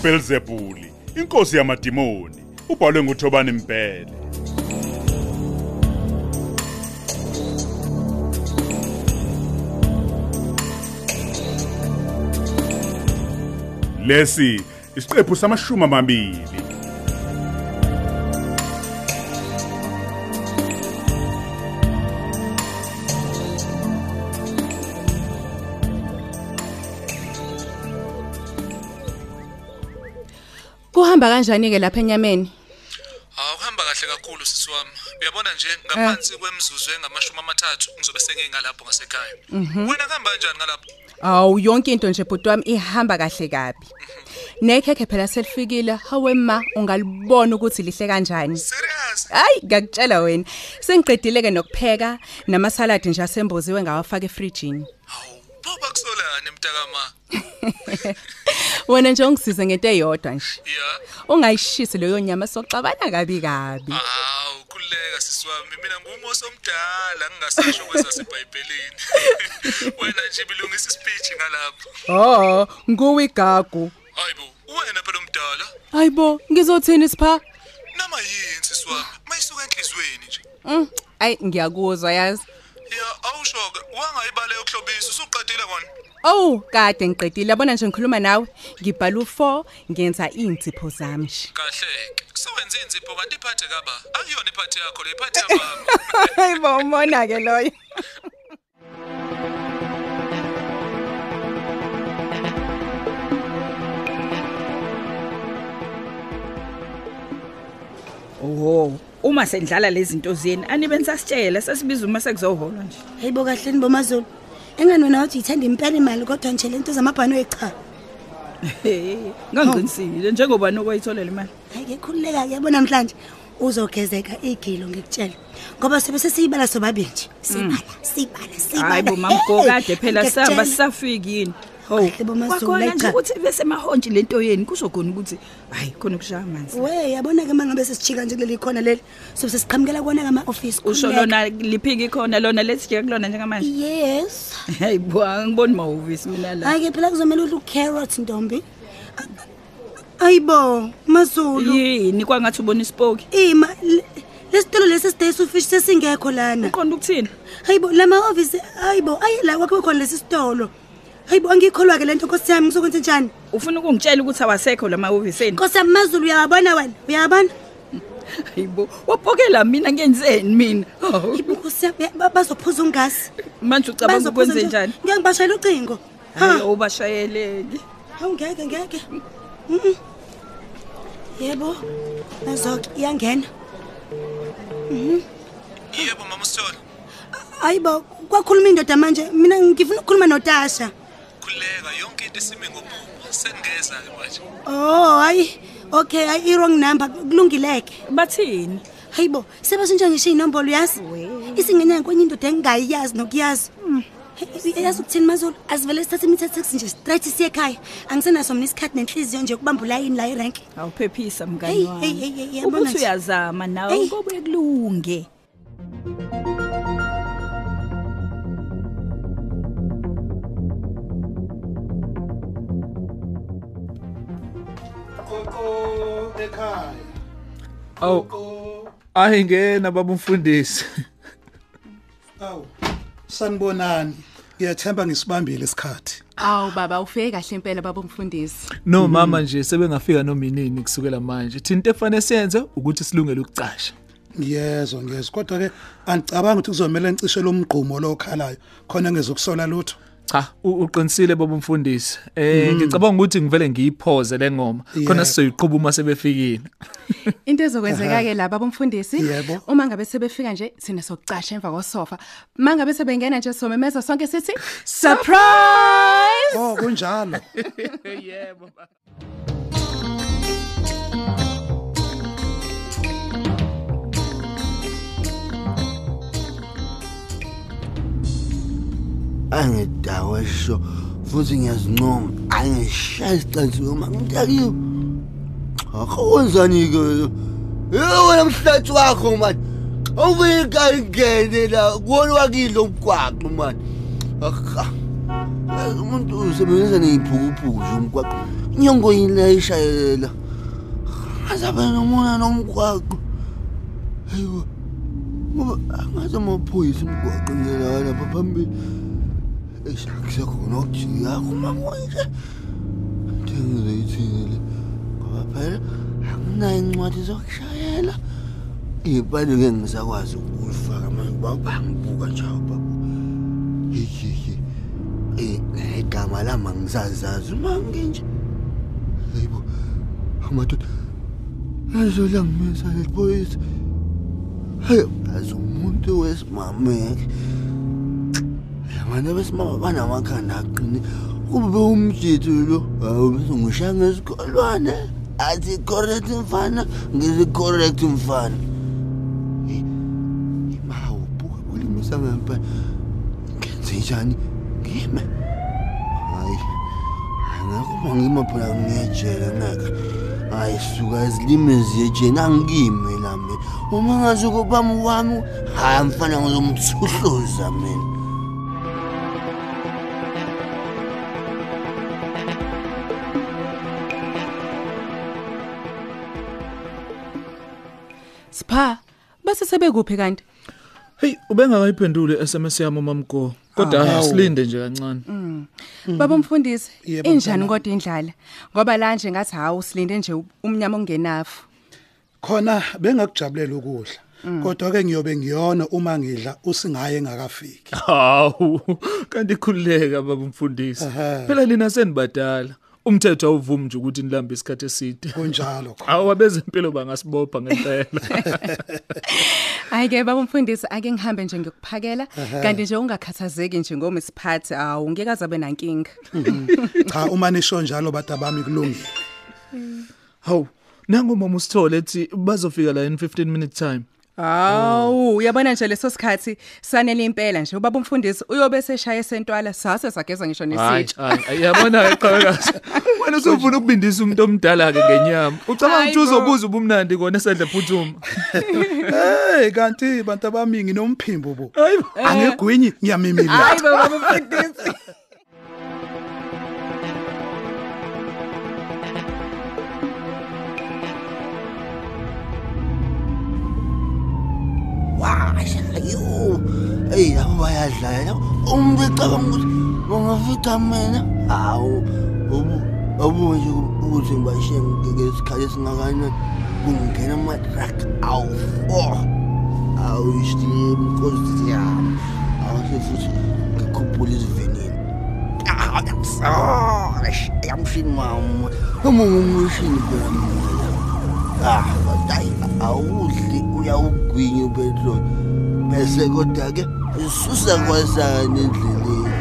uBelzebuli inkosi yamadimoni ubhalwe nguThobani Mpele. Lesi isiqephu samashumi amabili. Kuhamba kanjani ke lapha enyameni? Hawu kuhamba kahle kakhulu sisi wami. Uyabona nje ngaphansi kwemizuzu engamashumi amathathu ngizobe sengingalapho ngasekhaya. Wena kuhamba kanjani ngalapho? Awu yonke into nje bhuti wami ihamba kahle kabi. Nekhekhe phela selifikile, hawe ma ungalibona ukuthi lihle kanjani. Serious? Hayi ngakutshela wena. Sengiqedile ke nokupheka namasaladi nje asemboziwe ngawafaka efrijini. Hawu, pho bakusolana mntakama. Wena nje ungisize ngento eyodwa nje. Yeah. Ungayishisi leyo nyama soxabana kabi kabi. Hawu, khuleka sisi wami. Mina ngumosi omdala ngingasasho kwezaseBhayibhelini. Wena nje bilungisa ispeech ngalapho. Oh, nguwe igagu. Hayibo, wena phela omdala. Hayibo, ngizothini sipha? Nama yini sisi wami? Mayisuka enhlizweni nje. Mm, ay ngiyakuzwa yazi. Ya, awushoke. Wangayibale yokuhlobisa usuqedile kona. Oh, kade ngiqedile yabona nje ngikhuluma nawe. Ngibhala u4 ngenza insipho zami nje. Kahle. Sewenza inzipho kanti iphathe kaba. Akuyona iphathe yakho le iphathe yabami. Hayibo umona ke loyo. Oh, uma sendlala lezi zinto zeni anibe nisasitshela sesibiza uma sekuzoholwa nje. Hayibo kahle nibomazulu. Engani wena uthi ithanda impela imali kodwa nje lento zamabhano echa. Ngangiqinisile njengoba nokwayitholela imali. Hayi ke khululeka ke yabona namhlanje uzogezeka igilo ngikutshela. Ngoba sobe sesiyibala sobabili nje. Sibala, sibala, sibala. Hayibo mamgokade phela sihamba sisafiki yini. Oh, Kahle bomazulu, kwakhona nje ayicha. ukuthi bese mahonje lento yeni kuzokhona ukuthi hayi khona kushaya amanzi. We yabona ke mangabe sesichika nje kuleli khona leli. Sobe sesiqhamukela kona kama office. Usho lona liphiki khona lona lesijike kulona njengamanje. Yes. Hayibo angiboni mahhovisi mina la. Hayi ke phela kuzomela udle carrot ntombi. Ayibo mazulu. Yini kwangathi ubona isipoki. Ima le- lesitolo lesi sidayi sufish sesingekho lana. Uqonda ukuthini? Hayibo lama office hayibo ayi la kwakho khona lesi sitolo. Hayibo angikholwa ke lento Nkosi yami ngizokwenza njani? Ufuna ukungitshela ukuthi awasekho la mahhoviseni? Nkosi yami Mazulu uyabona wena? Uyabona? Hayibo, wapokela mina ngenzeni mina? Oh, Hayibo Nkosi yami ba- bazophuza ungasi. Manje ucabanga ukwenze njani? Ngiyangibashayela ucingo. Hayi Ha, ubashayeleki. hawu ngeke ngeke. Mhm. Yebo. Nazoke iyangena. Yebo mama Sithola. Hayibo kwakhuluma indoda manje mina ngifuna ukukhuluma noTasha. Khuleka yonke into isime ngomumo. Sengeza ke manje. Oh hayi. Okay, hayi i wrong number kulungileke. Bathini? Hayibo, sebashintsha ngisho inombolo yazi. Isingenya kwenye indoda engayiyazi nokuyazi. Hey, Yazi ukuthini mazolo? Asivele sithathe imithetho taxi nje straight siye ekhaya. Angisenaso mina isikhathi nenhliziyo nje ukubamba ulayini la irank. Awuphephisa Hey, mngani hey, wami. hey, hey, yabona Ukuthi nje. uyazama nawe Hey. ngoba kulunge. Koko ekhaya. Aw, ayingena baba umfundisi. Awu. Sanibonani. Ngiyathemba ngisibambile isikhathi. Awu baba ufike kahle impela baba umfundisi. No mama nje sebengafika noma inini kusukela manje. Thina efanele siyenze ukuthi silungele ukucasha. Ngiyezwa ngiyezwa kodwa ke angicabanga ukuthi kuzomela ngicishe lo mgqumo lo khalayo khona ngezokusola lutho. Cha, u- uqinisile baba umfundisi. Eh ngicabanga ukuthi ngivele ngiyiphoze le ngoma. Khona Yeah. sizoyiqhuba uma sebefikile. Into ezokwenzeka ke la baba umfundisi Yebo. uma ngabe sebefika nje sina sokucasha emva kosofa. Mangabe sebengena nje somemeza sonke sithi surprise. Oh kunjalo. Yebo. Angidawe sho futhi ngiyazincoma. Angishaya isicathi uma ngitakiyo akho wenzani ke yebo wena mhlathi wakho manje awubika ingene la kuwona wakilo umgwaqo manje akha. Umuntu usebenzisa neyiphukuphuku nje umgwaqo. Inyongo yini ayishayelela azabe nomona nomgwaqo. Hayibo ngoba angaze amaphoyisa imgwaqo ngela lapha phambili. Eshakusekhona ukujika kuma konje ngizoyithini le ngoba phela anginayo incwadi zokushayela iy'pali ngeke ngisakwazi ukuyifaka manje bangibuka njalo babu hihihi igama lami angisazazi uma nginje hayibo amadoda azolangimisa lephoyisa hayi azi umuntu wesimameke abantu besimama banamakhanda aqini kube umjithu lo hawu bese ngishaya ngesikolwane athi correct mfana ngizi correct mfana imawu buka bulimisa ngempela ngenze njani ngime hayi angekho uma ngima phela ngiyejele ngeke hayi suka izilimi ziyejeni angimi lami uma ngazuko bami wami hayi mfana ngizomthuhluza mina sebekuphi kanti? Hey, ubengakayiphendule SMS yami mamgo. Kodwa Awu. silinde nje kancane. Baba umfundisi, Yebo, injani kodwa indlala? Ngoba la nje ngathi hawu silinde nje umnyama ongenafu. khona bengakujabulela ukudla kodwa ke ngiyobe ngiyona uma ngidla usingaye engakafiki Hawu, kanti khulileka baba umfundisi. Ehhe. Phela lina senibadala. Umthetho awuvumi nje ukuthi nilambe isikhathi eside. kunjalo khona Awu abezempilo bangasibopha ngempela. Ayike baba umfundisi ake ngihambe nje ngikuphakela kanti nje ungakhathazeki nje ngoma isiphathi awu ngeke azabe nankinga. cha uma nisho njalo bada bami kulungile Hawu, nangu mama usithole ethi bazofika la in 15 minute time. Hawu uyabona nje leso sikhathi sanele impela nje ubaba umfundisi uyobe seshaya esentwala sase sageza ngisho Hayi, nesithi. hayi, yabona eqhakaza. Wena usufuna ukubindisa umuntu omdala ke ngenyama. Ucabanga ukuthi Hayi bo. uzobuza ubumnandi kona esedle phuthuma. hey kanti bantu bami nginomphimbo bo Hayibo. angegwinyi ngiyamimila Hayi baba umfundisi. Yo eyi labo bayadlala umuntu ecabanga ukuthi bangafica mina hawu ubu abuke nje ukuthi ngibashiye ngesikhathi esingakanani kungena amatrak awu-four awu istim nkosi yami awase futhi ngikhuphula isivinini yamshini mama uma ngumshini phela mina ah kodwa awudli uyawugwinya upetrol bese kodwa ke ususa kwasana endleleni.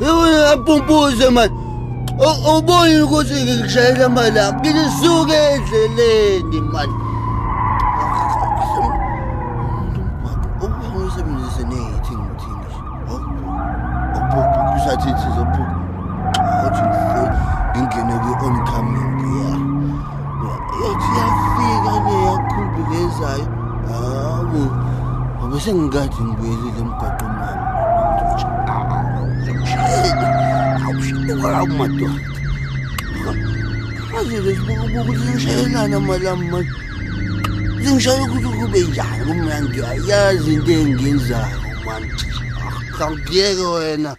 Yewona yapumpuze mani uboni ukuthi ngikushayela malanga ngilisuke endleleni mani hawu ngobe sengikade ngibuyelile emgwaqweni wami madoda. Azile sibukubuka ukuthi ngishayelana malami mani zingishaya ukuthi kube njani kumna ngiyayazi into engiyenzayo mani kangiyeke wena.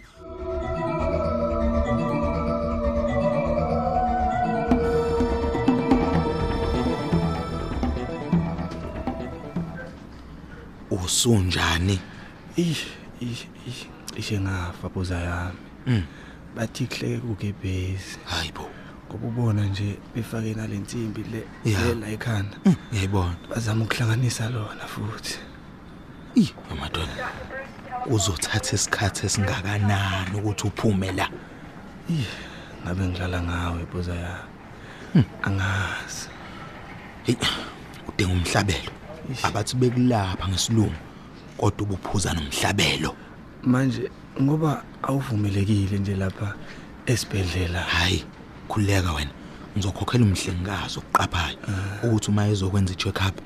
Usunjani Ish ish ish cishe ngafa boza yami. Bathi kuhleke kugebhezi. hayibo Ngoba ubona nje befake nalensimbi le la ekhanda. ngiyayibona Bazama ukuhlanganisa lona futhi. i amadoda uzothatha isikhathi esingakanani ukuthi uphume la Ngabe ngilala ngawe boza yami. Angazi. hey udinga umhlabelo abathi bekulapha ngesilungu kodwa ubuphuza nomhlabelo. Manje ngoba awuvumelekile nje lapha esibhedlela. hayi khuleka wena. Ngizokhokhela umhlengikazi oqaphayo ukuthi uma ezokwenza i-check up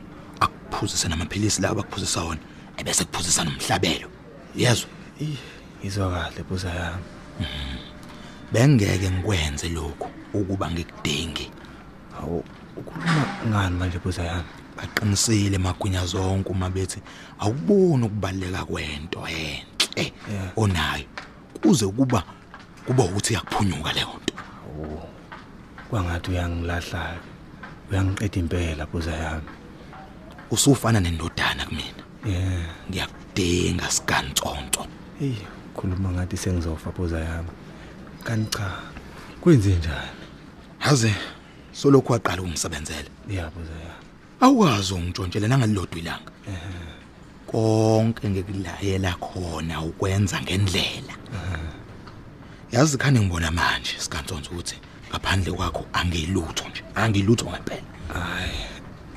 akuphuzise namaphilisi lawo bakuphuzisa wona ebese kuphuzisa nomhlabelo. Yezwa Ih, ngizwa kahle boza yami. bengeke ngikwenze lokho ukuba ngikudingi Hawu ukhuluma ngani manje buza yami? Baqinisile emagwinya zonke uma bethi awuboni ukubaleka kwento enhle onayo kuze kuba kuba ukuthi yakuphunyuka leyo nto Kwangathi uyangilahla. Uyangiqeda impela buza yami. usufana nendodana kumina Yeah. ngiyakudinga sikantsonto Hey, khuluma ngathi sengizofa buza yami. Kanti cha. Kwenze njani? yazi solokhu waqala ukungisebenzela Yeah buza yami. Awukwazi ungitshontshela nangalilodwa ilanga konke ngikulayela khona ukwenza ngendlela yazi khani ngibona manje sikantsonto ukuthi ngaphandle kwakho angilutho nje angilutho ngempela Hayi.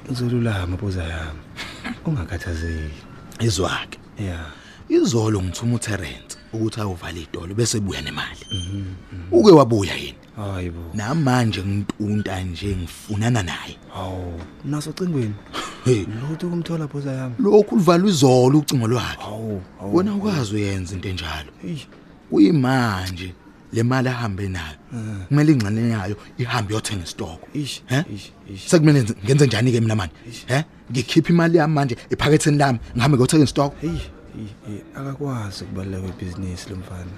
Ngizolulama buza yami. Ungakhathazeki. izwake Yeah. izolo ngithuma uTerence ukuthi ayovala idolo bese buya nemali. Uke wabuya yini Hayibo. namanje ngitunta nje ngifunana naye. Hawu, naso cingweni. Hey. Lutho kumthola buza yami. lokhu livalwa izolo ucingo lwakhe. Hawu, hawu. wena ukwazi uyenza into enjalo. Hey. kuyimanje le mali ahambe nayo kumele ingxenye yayo ihambe yothenga isitoko. Ish, he? ish, ish. sekumele ngenze- ngenze njani ke mina manje? He? Ngikhipha imali yami manje ephaketheni lami ngihambe ngiyothenga isitoko? Hey, hey, hey, akakwazi ukubaleka kwebhizinisi lomfana.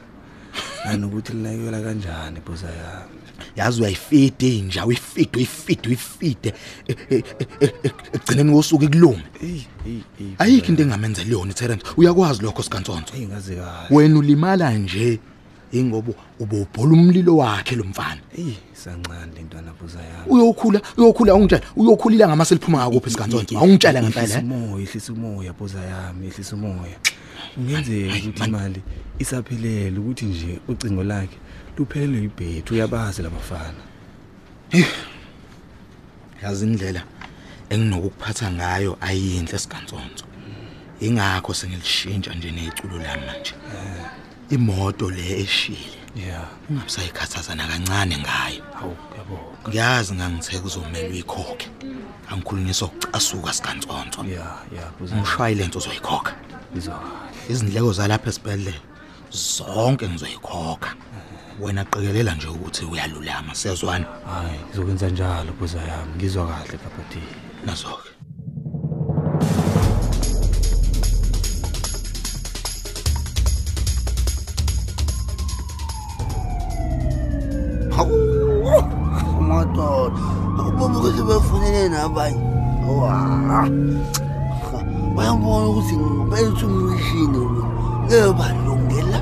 Anokuthi linakekela kanjani buza yami. yazi uyayifida inja uyifide uyifide uyifide E- e- e- e- e- egcineni kosuku ikulume Hey, hey, hey. ayikho into engamenzela yona uTerence uyakwazi lokho sikantsonto Hey ngazi kahle. wena ulimala nje ingoba ubobhola umlilo wakhe lo mfana. Hey, sancane lentwana buza yami. uyokhula uyokhula ungitshela uyokhulila ngamase liphuma ngakuphi sikantsonto awungitshela ngempela umoya, ihlisa umoya buza yami, ihlisa umoya. Ungenzeka ukuthi imali isaphelele ukuthi nje ucingo lakhe luphelelwe ibhethu uyabazi labafana. yazi indlela enginokukuphatha ngayo ayinhle sikantsonto ingakho sengilishintsha nje neculo lami manje. Imoto le eshile Yeah. ungabusayikhathaza nakancane ngayo Hawu, yabonga. ngiyazi ngangithe kuzomela uyikhokhe angikhulunyisa ukucasuka sikantsonto Yeah, yeah, buza. umshwayilense uzoyikhokha Ngizwa. izindleko zalapha esibhedlela zonke ngizoyikhokha wena qikelela nje ukuthi uyalulama siyazwana Hayi, ngizokwenza njalo buza yami. Ngizwa kahle kaphathi. nazo-ke wa bayambona ukuthi ngibethe umshini lo. Ngebalungela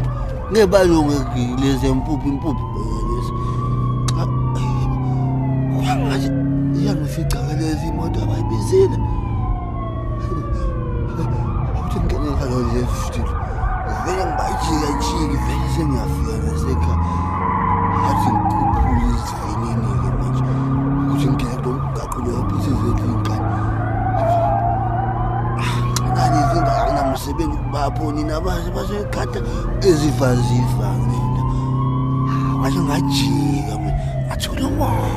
ngebalungekile zempuphu impuphu lezi kuyangathi iyangifica lezi imoto abayibizile. Ukuthi ngene ngalo nje ezivaziva nina ngasho ngajika mina. Ngathola umoya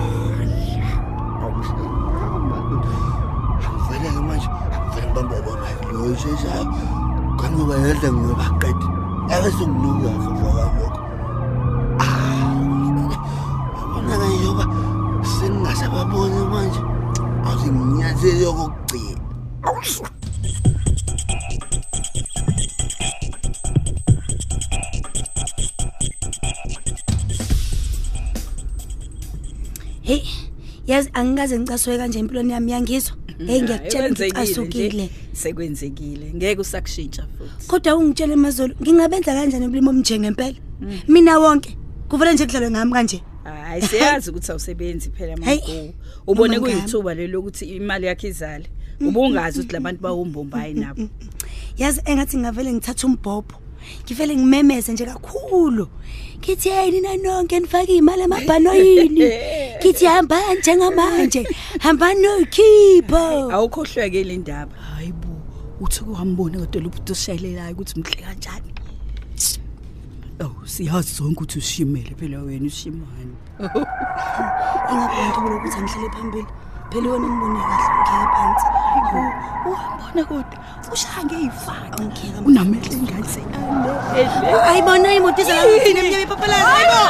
vele-ke manje vele ngibambe lona loyo sheshayo kanti ngoba yedla ngiyobaqeda ake sengilukaka vakalokho yabona-ke njengoba sengingasababoni manje awuze nginyathele yazi angikaze ngicasuke kanje empilweni yami yangizwa. Hey ngiyakutshela ukuthi Kwenzekile nje, asukile. Sekwenzekile. Ngeke usakushintsha futhi. Kodwa ungitshele emazolo, ngingabenza kanjani umlimo omnje ngempela? Mina wonke kuvela nje kudlalwe ngami kanje. Hayi siyazi ukuthi awusebenzi phela Hey, manje. Ubone noma ngami. kuyithuba lelo ukuthi imali yakhe izale. Ubungazi ukuthi labantu bawombombayi nabo. Yazi engathi ngavele ngithatha umbhobho. Ngivele ngimemeze nje kakhulu. Ngithi hey nina nonke nifake imali emabhanoyini. Ngithi hamba njengamanje. Hamba nokhipho. Awukhohlweke le ndaba. Hayibo. Uthi kuhambone kodwa lo bhuti oshayelelayo ukuthi mhle kanjani. Oh, siyazi zonke ukuthi ushimele phela wena ushimani. Ingakho ngithola ukuthi angihlele phambili. Phela wena ngibone kahle ngeke phansi. Uwabona kodwa ushange izifaka. Unamehlo engathi ale. ayibona imoto iza la kuthina emnyama ipapalazi ayibo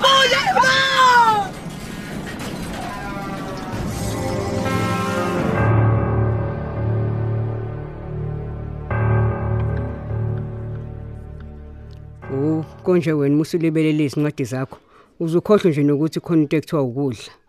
buya Oh, konje wena musulibelele izincwadi zakho. Uzukhohlwe nje nokuthi khona into ekuthiwa ukudla.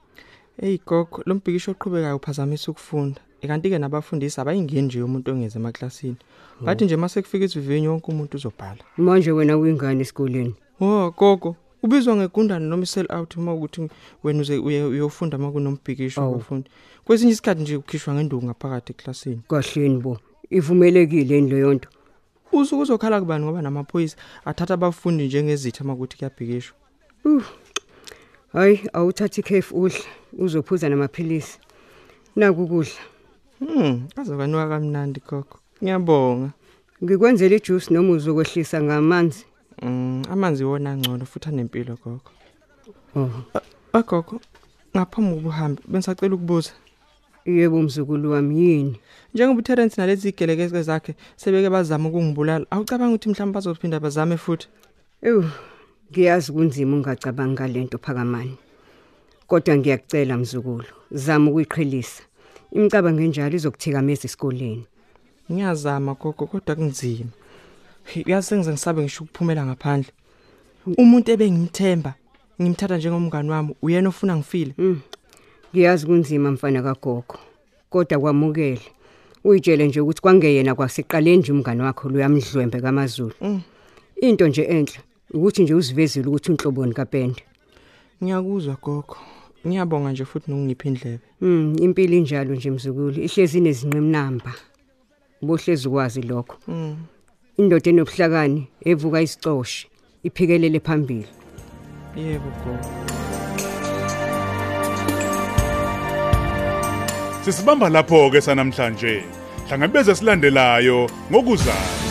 Hey gogo, lo mbhikisho oqhubekayo uphazamisa ukufunda. Ikanti ke nabafundisi abayingeni nje umuntu ongeze emaklasini. Bathi nje mase kufika isivivinyo wonke umuntu uzobhala. Manje wena uyingane esikoleni. Oh gogo, ubizwa ngegundane noma isell out uma ukuthi wena uze uye uyofunda uma kunombhikisho Awu. wabafundi. Kwesinye isikhathi nje ukhishwa ngenduku ngaphakathi eklasini. Kahleni bo. Ivumelekile yini leyo nto? Usuku uzokhala kubani ngoba namaphoyisa athatha abafundi njengezitha uma kuthi kuyabhikishwa. Uh. Hayi, awuthathi ikhefu udla, uzophuza namaphilisi. Naku ukudla. Hmm, azokwanuka kamnandi gogo. Ngiyabonga. Ngikwenzela ijuice noma uzokwehlisa ngamanzi. Mm, amanzi wona ngcono futhi anempilo gogo. Oh. Agogo, ngaphambi kokuhamba bengisacela ukubuza. Yebo mzukulu wami yini? Njengoba uTerence nalezi igelekeke zakhe sebeke bazama ukungibulala, awucabanga ukuthi mhlawumbe bazophinda bazame futhi? Ew, ngiyazi kunzima ungacabangi ngalento phakamani. Kodwa ngiyakucela mzukulu, zama ukuyiqhelisa. Imicabango enjalo izokuthikameza esikoleni. Ngiyazama gogo kodwa kunzima. Uyazi sengize ngisabe ngisho ukuphumela ngaphandle. Umuntu ebengimthemba, ngimthatha njengomngani wami, uyena ofuna ngifile. Mm. Ngiyazi kunzima mfana kagogo. Kodwa kwamukele. Uyitshele nje ukuthi kwangeyena kwasiqaleni nje umngane wakho luyamdlwembe kaMazulu. Mm. Into nje enhle ukuthi nje uzivezile ukuthi unhloboni kaPende. Ngiyakuzwa gogo. Ngiyabonga nje futhi nokungipha indlebe. Mm, impilo injalo nje mzukulu, ihlezi inezinqemnamba. Bohlezi ukwazi lokho. Mm. Indoda enobuhlakani evuka isicoshe, iphikelele phambili. Yebo gogo. Sisibamba lapho ke sanamhlanje. Hlangabeze silandelayo ngokuzayo.